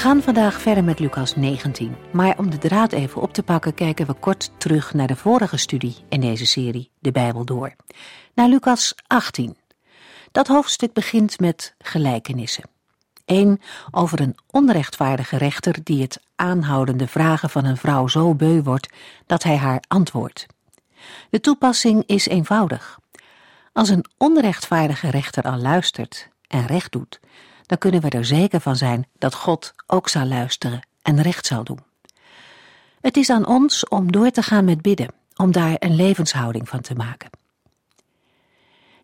Gaan vandaag verder met Lucas 19. Maar om de draad even op te pakken, kijken we kort terug naar de vorige studie in deze serie, de Bijbel door. Naar Lucas 18. Dat hoofdstuk begint met gelijkenissen. Eén over een onrechtvaardige rechter die het aanhoudende vragen van een vrouw zo beu wordt dat hij haar antwoordt. De toepassing is eenvoudig. Als een onrechtvaardige rechter al luistert en recht doet, dan kunnen we er zeker van zijn dat God ook zal luisteren en recht zal doen. Het is aan ons om door te gaan met bidden, om daar een levenshouding van te maken.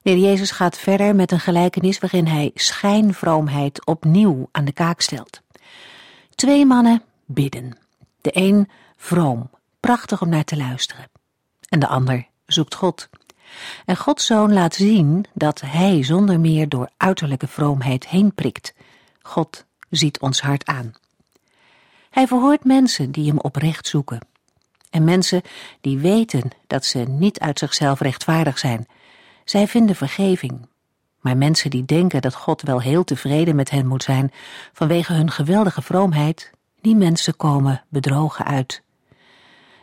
De Jezus gaat verder met een gelijkenis waarin hij schijnvroomheid opnieuw aan de kaak stelt. Twee mannen bidden. De een vroom, prachtig om naar te luisteren. En de ander zoekt God. En Gods Zoon laat zien dat Hij zonder meer door uiterlijke vroomheid heen prikt. God ziet ons hart aan. Hij verhoort mensen die Hem oprecht zoeken. En mensen die weten dat ze niet uit zichzelf rechtvaardig zijn. Zij vinden vergeving. Maar mensen die denken dat God wel heel tevreden met hen moet zijn vanwege hun geweldige vroomheid, die mensen komen bedrogen uit.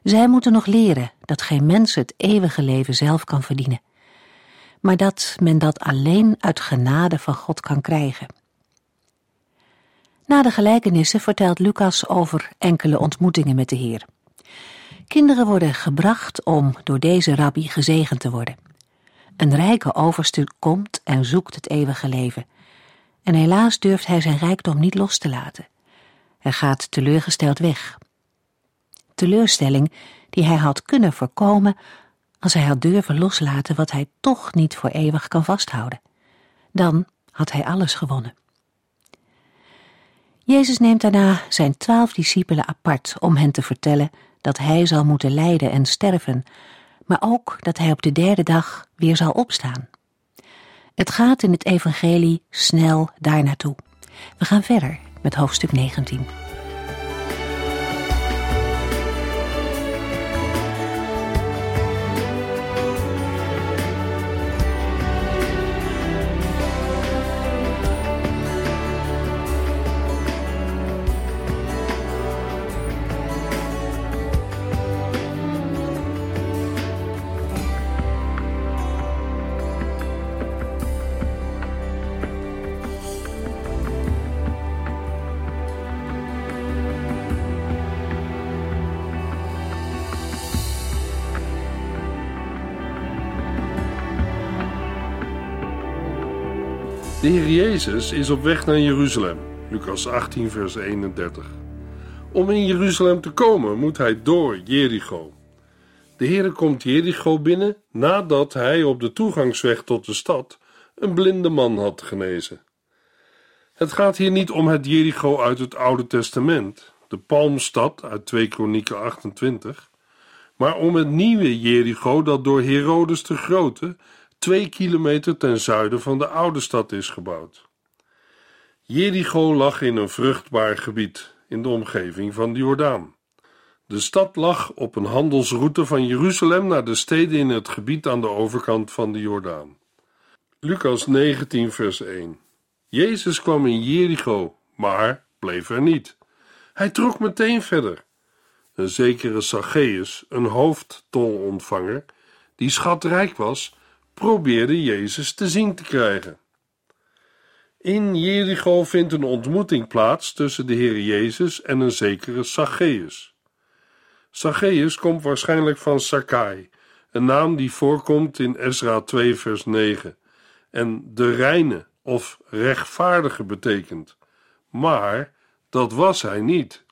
Zij moeten nog leren dat geen mens het eeuwige leven zelf kan verdienen, maar dat men dat alleen uit genade van God kan krijgen. Na de gelijkenissen vertelt Lucas over enkele ontmoetingen met de Heer. Kinderen worden gebracht om door deze rabbi gezegend te worden. Een rijke overste komt en zoekt het eeuwige leven. En helaas durft hij zijn rijkdom niet los te laten. Hij gaat teleurgesteld weg teleurstelling die hij had kunnen voorkomen als hij had durven loslaten wat hij toch niet voor eeuwig kan vasthouden. Dan had hij alles gewonnen. Jezus neemt daarna zijn twaalf discipelen apart om hen te vertellen dat hij zal moeten lijden en sterven, maar ook dat hij op de derde dag weer zal opstaan. Het gaat in het evangelie snel daar naartoe. We gaan verder met hoofdstuk 19. Heer Jezus is op weg naar Jeruzalem, Lucas 18, vers 31. Om in Jeruzalem te komen moet hij door Jericho. De Heer komt Jericho binnen nadat hij op de toegangsweg tot de stad een blinde man had genezen. Het gaat hier niet om het Jericho uit het Oude Testament, de Palmstad uit 2 Kronieken 28, maar om het nieuwe Jericho dat door Herodes de Grote twee kilometer ten zuiden van de oude stad is gebouwd. Jericho lag in een vruchtbaar gebied in de omgeving van de Jordaan. De stad lag op een handelsroute van Jeruzalem naar de steden in het gebied aan de overkant van de Jordaan. Lucas 19, vers 1. Jezus kwam in Jericho, maar bleef er niet. Hij trok meteen verder. Een zekere Zacchaeus, een hoofdtolontvanger, die schatrijk was, probeerde Jezus te zien te krijgen. In Jericho vindt een ontmoeting plaats tussen de Heer Jezus en een zekere Zacchaeus. Zacchaeus komt waarschijnlijk van Sakai, een naam die voorkomt in Ezra 2 vers 9 en de reine of rechtvaardige betekent. Maar dat was hij niet.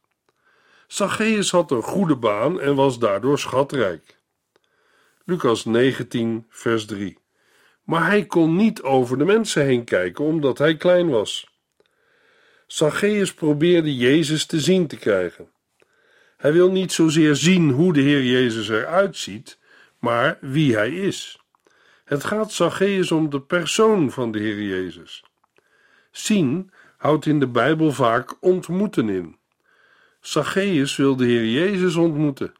Zacchaeus had een goede baan en was daardoor schatrijk. Lucas 19, vers 3. Maar hij kon niet over de mensen heen kijken, omdat hij klein was. Zacchaeus probeerde Jezus te zien te krijgen. Hij wil niet zozeer zien hoe de Heer Jezus eruit ziet, maar wie hij is. Het gaat Zacchaeus om de persoon van de Heer Jezus. Zien houdt in de Bijbel vaak ontmoeten in. Zacchaeus wil de Heer Jezus ontmoeten.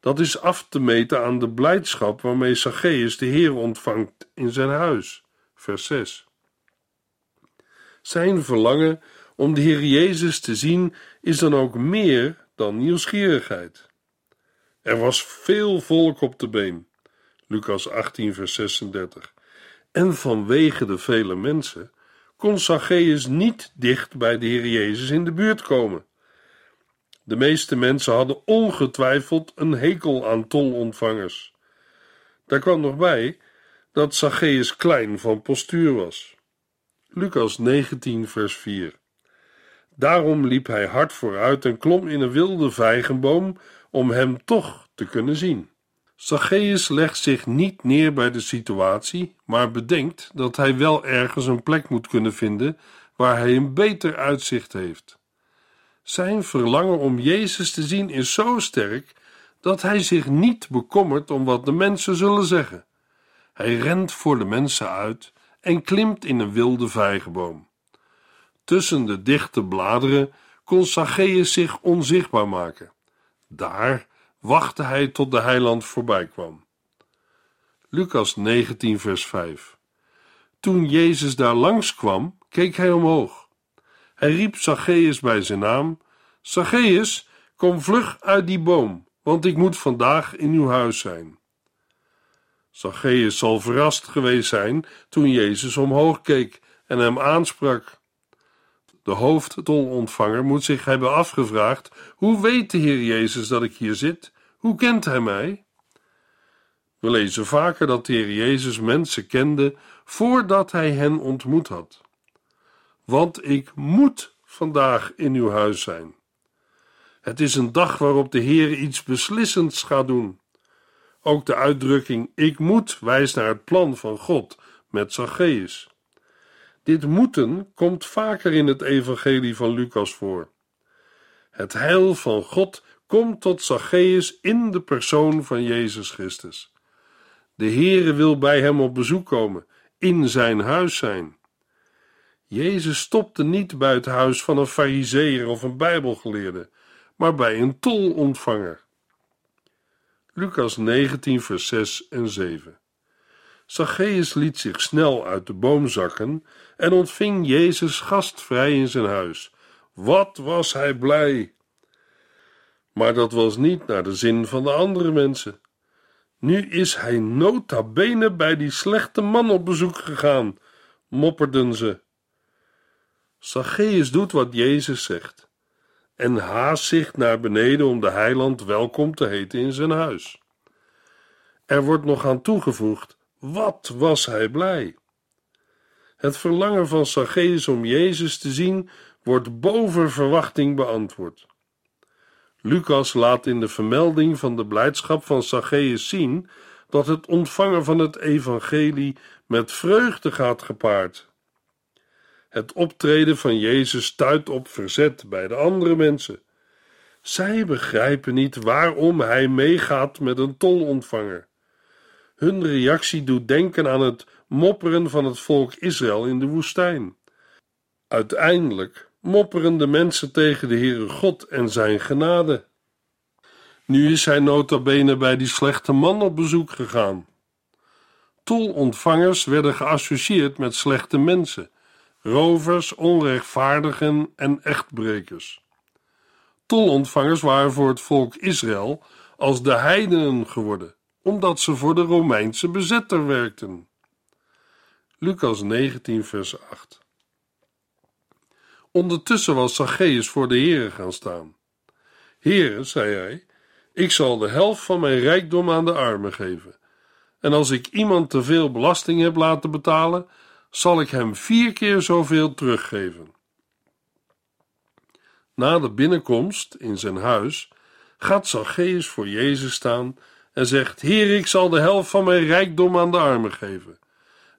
Dat is af te meten aan de blijdschap waarmee Zacchaeus de Heer ontvangt in zijn huis. Vers 6. Zijn verlangen om de Heer Jezus te zien is dan ook meer dan nieuwsgierigheid. Er was veel volk op de been. Lucas 18, vers 36. En vanwege de vele mensen kon Zacchaeus niet dicht bij de Heer Jezus in de buurt komen. De meeste mensen hadden ongetwijfeld een hekel aan tolontvangers. Daar kwam nog bij dat Zacchaeus klein van postuur was. Lucas 19, vers 4. Daarom liep hij hard vooruit en klom in een wilde vijgenboom om hem toch te kunnen zien. Zacchaeus legt zich niet neer bij de situatie, maar bedenkt dat hij wel ergens een plek moet kunnen vinden waar hij een beter uitzicht heeft. Zijn verlangen om Jezus te zien is zo sterk dat hij zich niet bekommert om wat de mensen zullen zeggen. Hij rent voor de mensen uit en klimt in een wilde vijgenboom. Tussen de dichte bladeren kon Zacchaeus zich onzichtbaar maken. Daar wachtte hij tot de heiland voorbij kwam. Lucas 19, vers 5. Toen Jezus daar langs kwam, keek hij omhoog. Hij riep Zacchaeus bij zijn naam: Zacchaeus, kom vlug uit die boom, want ik moet vandaag in uw huis zijn. Zacchaeus zal verrast geweest zijn toen Jezus omhoog keek en hem aansprak. De hoofdtolontvanger moet zich hebben afgevraagd: hoe weet de Heer Jezus dat ik hier zit? Hoe kent hij mij? We lezen vaker dat de Heer Jezus mensen kende voordat hij hen ontmoet had. Want ik moet vandaag in uw huis zijn. Het is een dag waarop de Heer iets beslissends gaat doen. Ook de uitdrukking ik moet wijst naar het plan van God met Zacchaeus. Dit moeten komt vaker in het evangelie van Lucas voor. Het heil van God komt tot Zacchaeus in de persoon van Jezus Christus. De Heere wil bij hem op bezoek komen, in zijn huis zijn. Jezus stopte niet bij het huis van een fariseer of een bijbelgeleerde, maar bij een tolontvanger. Lucas 19 vers 6 en 7 Zacchaeus liet zich snel uit de boom zakken en ontving Jezus gastvrij in zijn huis. Wat was hij blij! Maar dat was niet naar de zin van de andere mensen. Nu is hij nota bene bij die slechte man op bezoek gegaan, mopperden ze. Zacchaeus doet wat Jezus zegt en haast zich naar beneden om de heiland welkom te heten in zijn huis. Er wordt nog aan toegevoegd: wat was hij blij! Het verlangen van Zacchaeus om Jezus te zien wordt boven verwachting beantwoord. Lucas laat in de vermelding van de blijdschap van Zacchaeus zien dat het ontvangen van het evangelie met vreugde gaat gepaard. Het optreden van Jezus stuit op verzet bij de andere mensen. Zij begrijpen niet waarom hij meegaat met een tolontvanger. Hun reactie doet denken aan het mopperen van het volk Israël in de woestijn. Uiteindelijk mopperen de mensen tegen de Heere God en zijn genade. Nu is hij nota bene bij die slechte man op bezoek gegaan. Tolontvangers werden geassocieerd met slechte mensen, rovers, onrechtvaardigen en echtbrekers. Tolontvangers waren voor het volk Israël als de heidenen geworden, omdat ze voor de Romeinse bezetter werkten. Lucas 19, vers 8. Ondertussen was Zacchaeus voor de Heere gaan staan. Heere, zei hij, ik zal de helft van mijn rijkdom aan de armen geven. En als ik iemand te veel belasting heb laten betalen, zal ik hem vier keer zoveel teruggeven. Na de binnenkomst in zijn huis gaat Zacchaeus voor Jezus staan en zegt: Heer, ik zal de helft van mijn rijkdom aan de armen geven.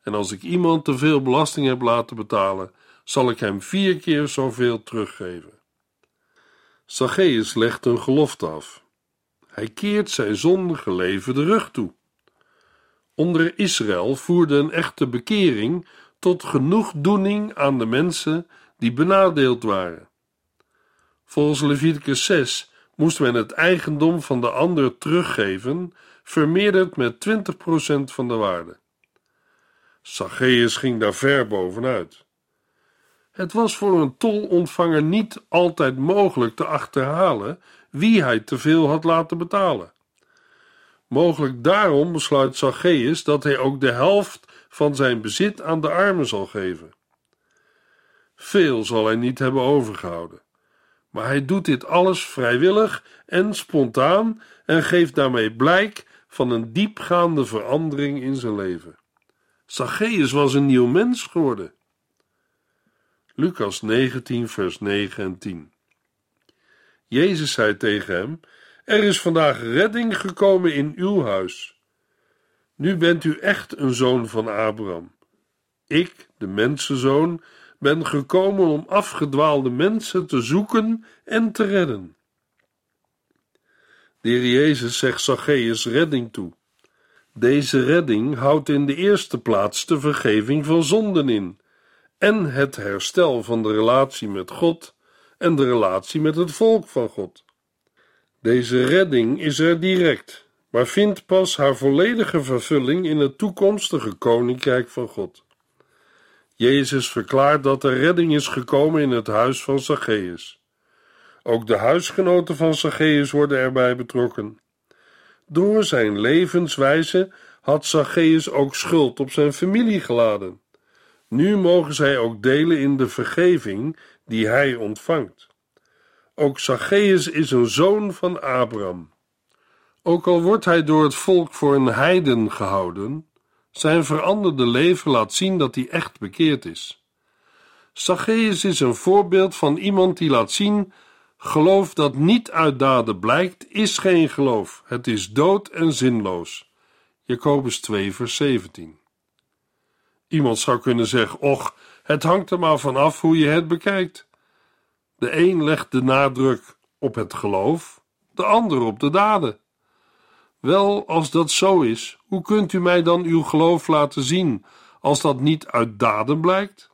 En als ik iemand te veel belasting heb laten betalen, zal ik hem vier keer zoveel teruggeven. Zacchaeus legt een gelofte af. Hij keert zijn zondige leven de rug toe. Onder Israël voerde een echte bekering tot genoegdoening aan de mensen die benadeeld waren. Volgens Leviticus 6 moest men het eigendom van de ander teruggeven, vermeerderd met 20% van de waarde. Zacchaeus ging daar ver bovenuit. Het was voor een tolontvanger niet altijd mogelijk te achterhalen wie hij te veel had laten betalen. Mogelijk daarom besluit Zacchaeus dat hij ook de helft van zijn bezit aan de armen zal geven. Veel zal hij niet hebben overgehouden, maar hij doet dit alles vrijwillig en spontaan en geeft daarmee blijk van een diepgaande verandering in zijn leven. Zacchaeus was een nieuw mens geworden. Lucas 19, vers 9 en 10. Jezus zei tegen hem: Er is vandaag redding gekomen in uw huis. Nu bent u echt een zoon van Abraham. Ik, de mensenzoon, ben gekomen om afgedwaalde mensen te zoeken en te redden. De heer Jezus zegt Zacchaeus redding toe. Deze redding houdt in de eerste plaats de vergeving van zonden in en het herstel van de relatie met God en de relatie met het volk van God. Deze redding is er direct, maar vindt pas haar volledige vervulling in het toekomstige koninkrijk van God. Jezus verklaart dat er redding is gekomen in het huis van Zacchaeus. Ook de huisgenoten van Zacchaeus worden erbij betrokken. Door zijn levenswijze had Zacchaeus ook schuld op zijn familie geladen. Nu mogen zij ook delen in de vergeving die hij ontvangt. Ook Zacchaeus is een zoon van Abraham. Ook al wordt hij door het volk voor een heiden gehouden, zijn veranderde leven laat zien dat hij echt bekeerd is. Zacchaeus is een voorbeeld van iemand die laat zien: geloof dat niet uit daden blijkt, is geen geloof. Het is dood en zinloos. Jacobus 2, vers 17. Iemand zou kunnen zeggen: Och, het hangt er maar vanaf hoe je het bekijkt. De een legt de nadruk op het geloof, de ander op de daden. Wel, als dat zo is, hoe kunt u mij dan uw geloof laten zien, als dat niet uit daden blijkt?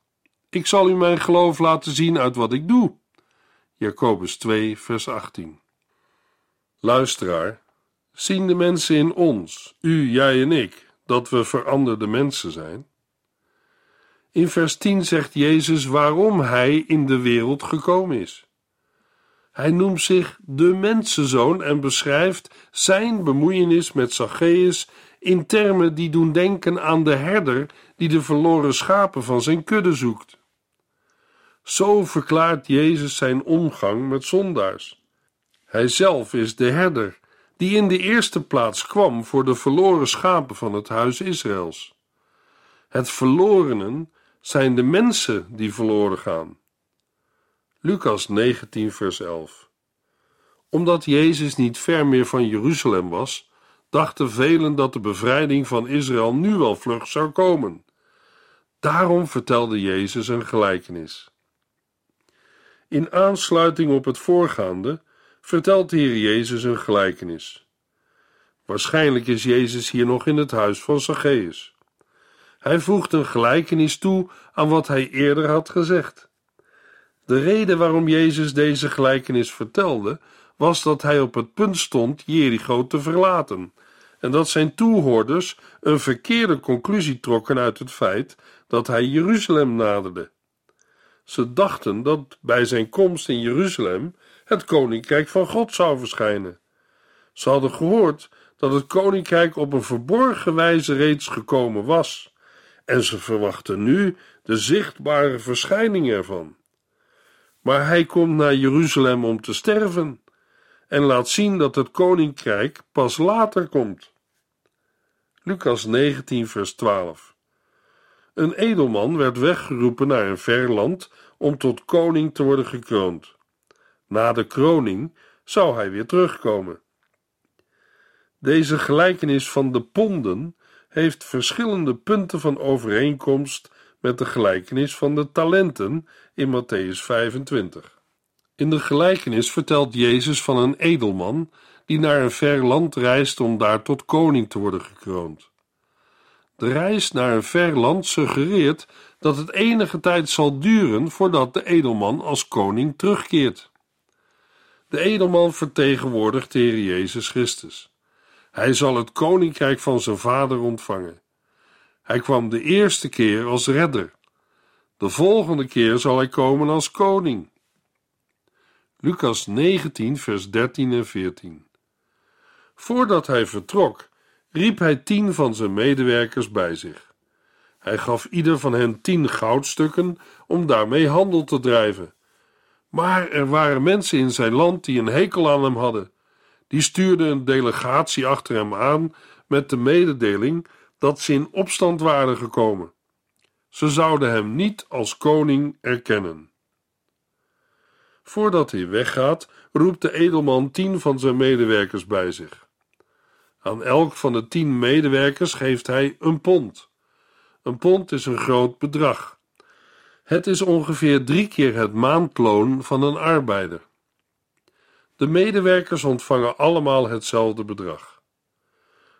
Ik zal u mijn geloof laten zien uit wat ik doe. Jacobus 2, vers 18. Luisteraar, zien de mensen in ons, u, jij en ik, dat we veranderde mensen zijn? In vers 10 zegt Jezus waarom hij in de wereld gekomen is. Hij noemt zich de mensenzoon en beschrijft zijn bemoeienis met Zacchaeus in termen die doen denken aan de herder die de verloren schapen van zijn kudde zoekt. Zo verklaart Jezus zijn omgang met zondaars. Hij zelf is de herder die in de eerste plaats kwam voor de verloren schapen van het huis Israëls. Het verlorenen zijn de mensen die verloren gaan. Lucas 19, vers 11. Omdat Jezus niet ver meer van Jeruzalem was, dachten velen dat de bevrijding van Israël nu wel vlug zou komen. Daarom vertelde Jezus een gelijkenis. In aansluiting op het voorgaande vertelt de Heer Jezus een gelijkenis. Waarschijnlijk is Jezus hier nog in het huis van Zacchaeus. Hij voegt een gelijkenis toe aan wat hij eerder had gezegd. De reden waarom Jezus deze gelijkenis vertelde, was dat hij op het punt stond Jericho te verlaten en dat zijn toehoorders een verkeerde conclusie trokken uit het feit dat hij Jeruzalem naderde. Ze dachten dat bij zijn komst in Jeruzalem het koninkrijk van God zou verschijnen. Ze hadden gehoord dat het koninkrijk op een verborgen wijze reeds gekomen was en ze verwachten nu de zichtbare verschijning ervan. Maar hij komt naar Jeruzalem om te sterven en laat zien dat het koninkrijk pas later komt. Lucas 19, vers 12. Een edelman werd weggeroepen naar een ver land om tot koning te worden gekroond. Na de kroning zou hij weer terugkomen. Deze gelijkenis van de ponden heeft verschillende punten van overeenkomst met de gelijkenis van de talenten in Matthäus 25. In de gelijkenis vertelt Jezus van een edelman die naar een ver land reist om daar tot koning te worden gekroond. De reis naar een ver land suggereert dat het enige tijd zal duren voordat de edelman als koning terugkeert. De edelman vertegenwoordigt de Heer Jezus Christus. Hij zal het koninkrijk van zijn vader ontvangen. Hij kwam de eerste keer als redder. De volgende keer zal hij komen als koning. Lucas 19, vers 13 en 14. Voordat hij vertrok, riep hij tien van zijn medewerkers bij zich. Hij gaf ieder van hen tien goudstukken om daarmee handel te drijven. Maar er waren mensen in zijn land die een hekel aan hem hadden. Die stuurden een delegatie achter hem aan met de mededeling dat ze in opstand waren gekomen. Ze zouden hem niet als koning erkennen. Voordat hij weggaat, roept de edelman tien van zijn medewerkers bij zich. Aan elk van de tien medewerkers geeft hij een pond. Een pond is een groot bedrag. Het is ongeveer drie keer het maandloon van een arbeider. De medewerkers ontvangen allemaal hetzelfde bedrag.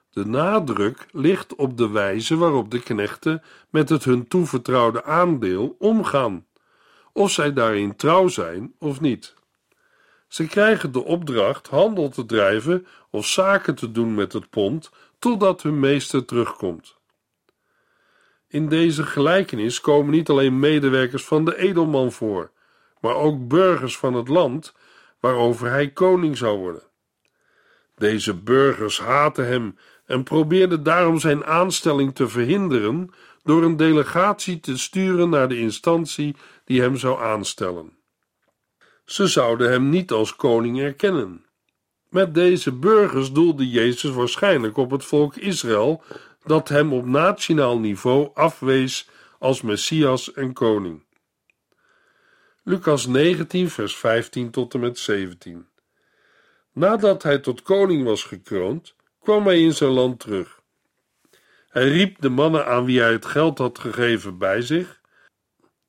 De nadruk ligt op de wijze waarop de knechten met het hun toevertrouwde aandeel omgaan, of zij daarin trouw zijn of niet. Ze krijgen de opdracht handel te drijven of zaken te doen met het pond totdat hun meester terugkomt. In deze gelijkenis komen niet alleen medewerkers van de edelman voor, maar ook burgers van het land waarover hij koning zou worden. Deze burgers haatten hem en probeerden daarom zijn aanstelling te verhinderen door een delegatie te sturen naar de instantie die hem zou aanstellen. Ze zouden hem niet als koning erkennen. Met deze burgers doelde Jezus waarschijnlijk op het volk Israël dat hem op nationaal niveau afwees als Messias en koning. Lucas 19, vers 15 tot en met 17. Nadat hij tot koning was gekroond, kwam hij in zijn land terug. Hij riep de mannen aan wie hij het geld had gegeven bij zich.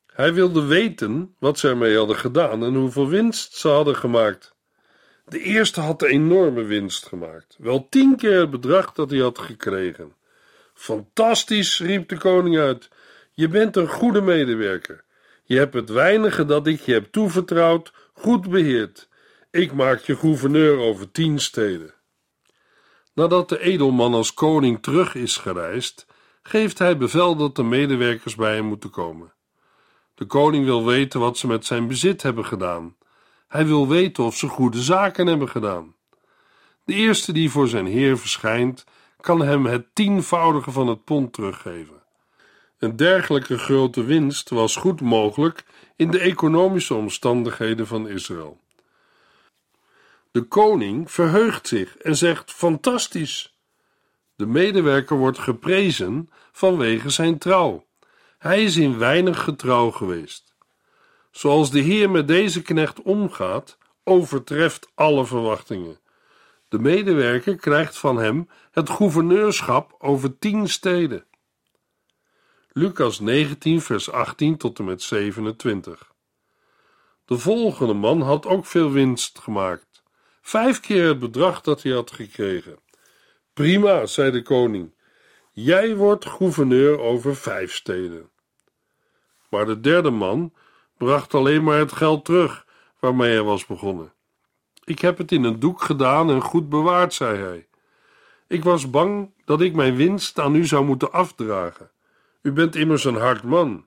Hij wilde weten wat ze ermee hadden gedaan en hoeveel winst ze hadden gemaakt. De eerste had de enorme winst gemaakt, wel tien keer het bedrag dat hij had gekregen. Fantastisch, riep de koning uit. Je bent een goede medewerker. Je hebt het weinige dat ik je heb toevertrouwd goed beheerd. Ik maak je gouverneur over tien steden. Nadat de edelman als koning terug is gereisd, geeft hij bevel dat de medewerkers bij hem moeten komen. De koning wil weten wat ze met zijn bezit hebben gedaan. Hij wil weten of ze goede zaken hebben gedaan. De eerste die voor zijn heer verschijnt, kan hem het tienvoudige van het pond teruggeven. Een dergelijke grote winst was goed mogelijk in de economische omstandigheden van Israël. De koning verheugt zich en zegt: Fantastisch! De medewerker wordt geprezen vanwege zijn trouw. Hij is in weinig getrouw geweest. Zoals de Heer met deze knecht omgaat, overtreft alle verwachtingen. De medewerker krijgt van hem het gouverneurschap over tien steden. Lucas 19, vers 18 tot en met 27. De volgende man had ook veel winst gemaakt. Vijf keer het bedrag dat hij had gekregen. Prima, zei de koning. Jij wordt gouverneur over vijf steden. Maar de derde man bracht alleen maar het geld terug waarmee hij was begonnen. Ik heb het in een doek gedaan en goed bewaard, zei hij. Ik was bang dat ik mijn winst aan u zou moeten afdragen. U bent immers een hard man.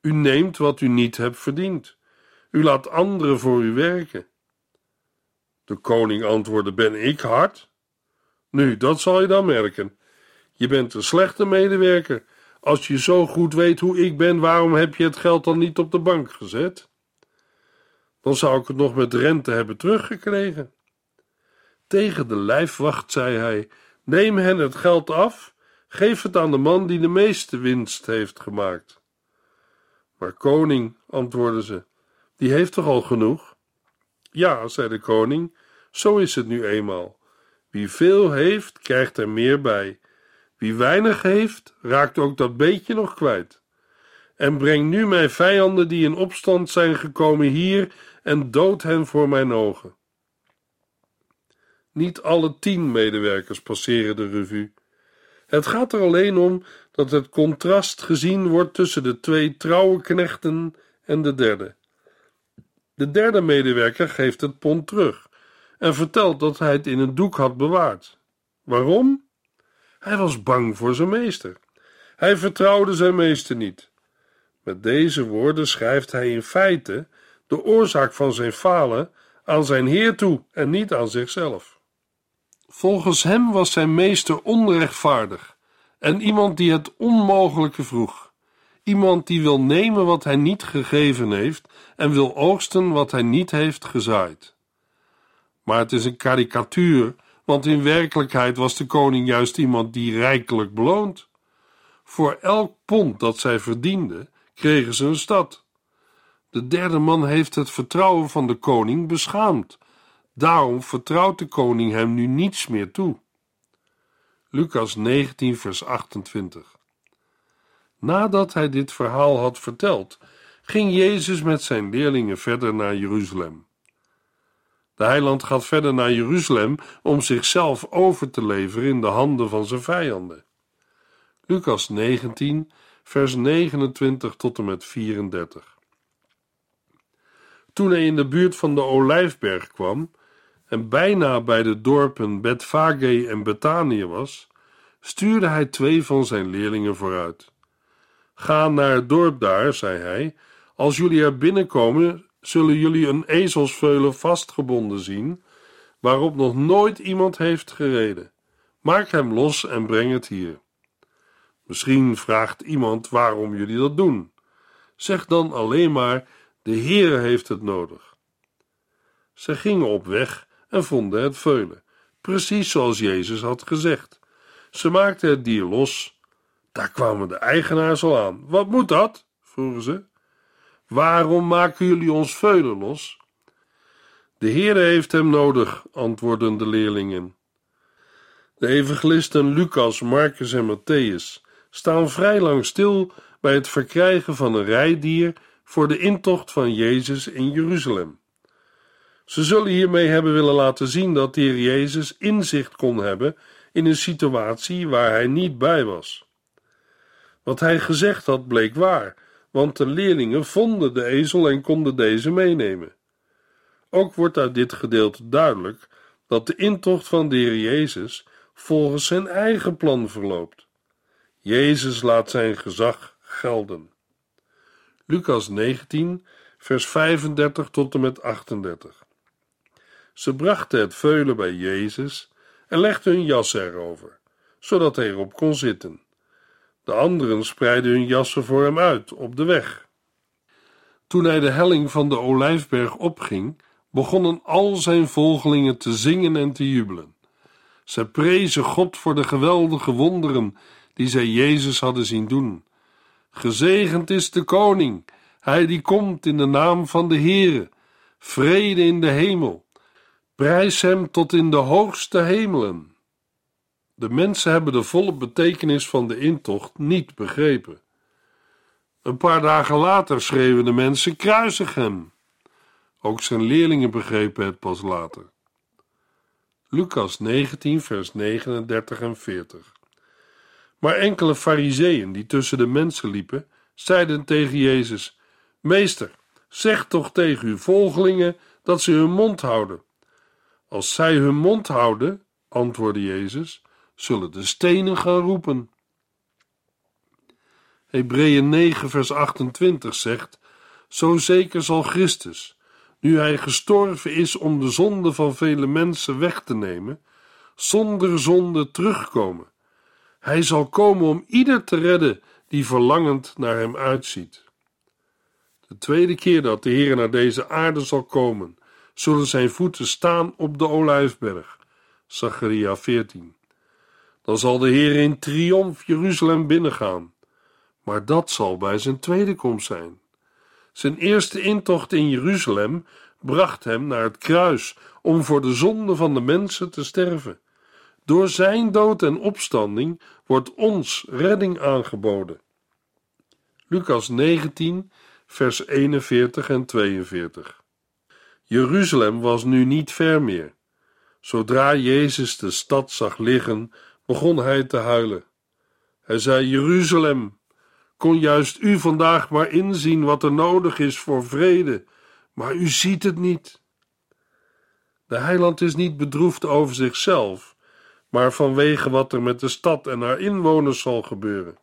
U neemt wat u niet hebt verdiend. U laat anderen voor u werken. De koning antwoordde: Ben ik hard? Nu, dat zal je dan merken. Je bent een slechte medewerker. Als je zo goed weet hoe ik ben, waarom heb je het geld dan niet op de bank gezet? Dan zou ik het nog met rente hebben teruggekregen. Tegen de lijfwacht zei hij: Neem hen het geld af, geef het aan de man die de meeste winst heeft gemaakt. Maar koning, antwoordden ze, die heeft toch al genoeg? Ja, zei de koning, zo is het nu eenmaal. Wie veel heeft, krijgt er meer bij. Wie weinig heeft, raakt ook dat beetje nog kwijt. En breng nu mijn vijanden die in opstand zijn gekomen hier en dood hen voor mijn ogen. Niet alle tien medewerkers passeren de revue. Het gaat er alleen om dat het contrast gezien wordt tussen de twee trouwe knechten en de derde. De derde medewerker geeft het pond terug en vertelt dat hij het in een doek had bewaard. Waarom? Hij was bang voor zijn meester. Hij vertrouwde zijn meester niet. Met deze woorden schrijft hij in feite de oorzaak van zijn falen aan zijn heer toe en niet aan zichzelf. Volgens hem was zijn meester onrechtvaardig en iemand die het onmogelijke vroeg. Iemand die wil nemen wat hij niet gegeven heeft en wil oogsten wat hij niet heeft gezaaid. Maar het is een karikatuur, want in werkelijkheid was de koning juist iemand die rijkelijk beloont. Voor elk pond dat zij verdienden, kregen ze een stad. De derde man heeft het vertrouwen van de koning beschaamd. Daarom vertrouwt de koning hem nu niets meer toe. Lucas 19, vers 28. Nadat hij dit verhaal had verteld, ging Jezus met zijn leerlingen verder naar Jeruzalem. De heiland gaat verder naar Jeruzalem om zichzelf over te leveren in de handen van zijn vijanden. Lucas 19, vers 29 tot en met 34. Toen hij in de buurt van de Olijfberg kwam en bijna bij de dorpen Betfage en Betanië was, stuurde hij twee van zijn leerlingen vooruit. Ga naar het dorp daar, zei hij. Als jullie er binnenkomen, zullen jullie een ezelsveulen vastgebonden zien, waarop nog nooit iemand heeft gereden. Maak hem los en breng het hier. Misschien vraagt iemand waarom jullie dat doen. Zeg dan alleen maar: de Heer heeft het nodig. Ze gingen op weg en vonden het veulen, precies zoals Jezus had gezegd. Ze maakten het dier los. Daar kwamen de eigenaars al aan. Wat moet dat? vroegen ze. Waarom maken jullie ons veulen los? De Heer heeft hem nodig, antwoordden de leerlingen. De evangelisten Lucas, Marcus en Matthäus staan vrij lang stil bij het verkrijgen van een rijdier voor de intocht van Jezus in Jeruzalem. Ze zullen hiermee hebben willen laten zien dat de Jezus inzicht kon hebben in een situatie waar hij niet bij was. Wat hij gezegd had bleek waar, want de leerlingen vonden de ezel en konden deze meenemen. Ook wordt uit dit gedeelte duidelijk dat de intocht van de Jezus volgens zijn eigen plan verloopt. Jezus laat zijn gezag gelden. Lucas 19, vers 35 tot en met 38. Ze brachten het veulen bij Jezus en legden hun jas erover, zodat hij erop kon zitten. De anderen spreidden hun jassen voor hem uit op de weg. Toen hij de helling van de Olijfberg opging, begonnen al zijn volgelingen te zingen en te jubelen. Zij prezen God voor de geweldige wonderen die zij Jezus hadden zien doen. Gezegend is de koning, hij die komt in de naam van de Heere. Vrede in de hemel. Prijs hem tot in de hoogste hemelen. De mensen hebben de volle betekenis van de intocht niet begrepen. Een paar dagen later schreeuwen de mensen: kruisig hem. Ook zijn leerlingen begrepen het pas later. Lucas 19, vers 39 en 40. Maar enkele fariseeën die tussen de mensen liepen, zeiden tegen Jezus: Meester, zeg toch tegen uw volgelingen dat ze hun mond houden. Als zij hun mond houden, antwoordde Jezus, zullen de stenen gaan roepen. Hebreeën 9, vers 28 zegt: Zo zeker zal Christus, nu hij gestorven is om de zonde van vele mensen weg te nemen, zonder zonde terugkomen. Hij zal komen om ieder te redden die verlangend naar hem uitziet. De tweede keer dat de Heer naar deze aarde zal komen, zullen zijn voeten staan op de olijfberg. Zacharia 14. Dan zal de Heer in triomf Jeruzalem binnengaan. Maar dat zal bij zijn tweede komst zijn. Zijn eerste intocht in Jeruzalem bracht hem naar het kruis om voor de zonde van de mensen te sterven. Door zijn dood en opstanding wordt ons redding aangeboden. Lucas 19, vers 41 en 42. Jeruzalem was nu niet ver meer. Zodra Jezus de stad zag liggen, begon hij te huilen. Hij zei: Jeruzalem, kon juist u vandaag maar inzien wat er nodig is voor vrede, maar u ziet het niet. De heiland is niet bedroefd over zichzelf, maar vanwege wat er met de stad en haar inwoners zal gebeuren.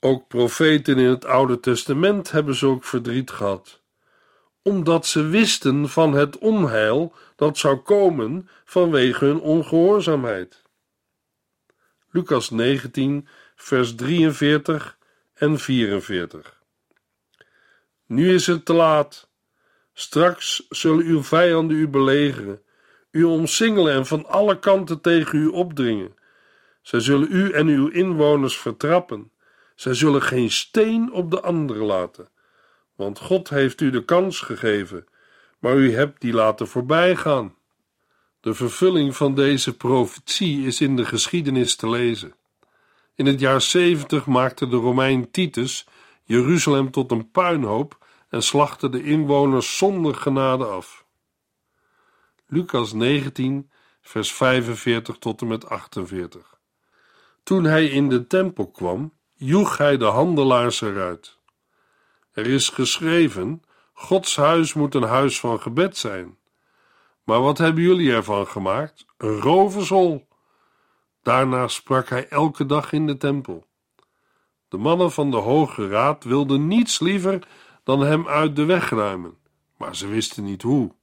Ook profeten in het Oude Testament hebben zulk verdriet gehad, omdat ze wisten van het onheil dat zou komen vanwege hun ongehoorzaamheid. Lucas 19, vers 43 en 44. Nu is het te laat. Straks zullen uw vijanden u belegeren, u omsingelen en van alle kanten tegen u opdringen. Zij zullen u en uw inwoners vertrappen. Zij zullen geen steen op de andere laten. Want God heeft u de kans gegeven, maar u hebt die laten voorbijgaan. De vervulling van deze profetie is in de geschiedenis te lezen. In het jaar 70 maakte de Romein Titus Jeruzalem tot een puinhoop en slachtte de inwoners zonder genade af. Lucas 19, vers 45 tot en met 48. Toen hij in de tempel kwam, joeg hij de handelaars eruit. Er is geschreven: Gods huis moet een huis van gebed zijn. Maar wat hebben jullie ervan gemaakt? Een rovershol. Daarna sprak hij elke dag in de tempel. De mannen van de Hoge Raad wilden niets liever dan hem uit de weg ruimen, maar ze wisten niet hoe,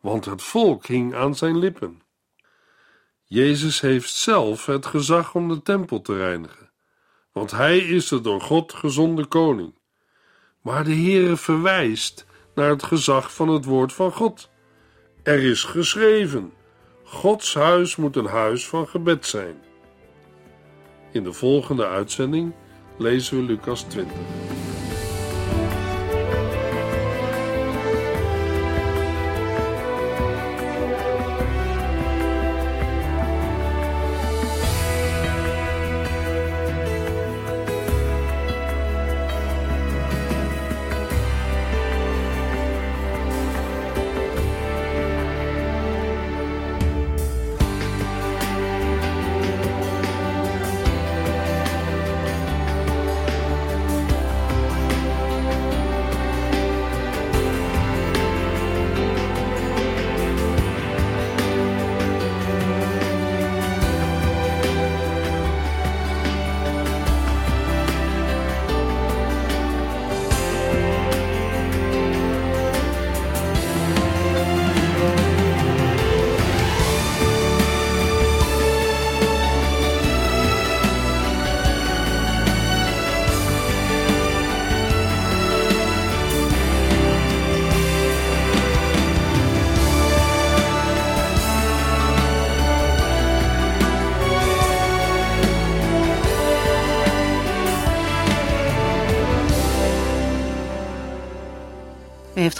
want het volk hing aan zijn lippen. Jezus heeft zelf het gezag om de tempel te reinigen, want hij is de door God gezonde koning. Maar de Heere verwijst naar het gezag van het woord van God. Er is geschreven: Gods huis moet een huis van gebed zijn. In de volgende uitzending lezen we Lucas 20.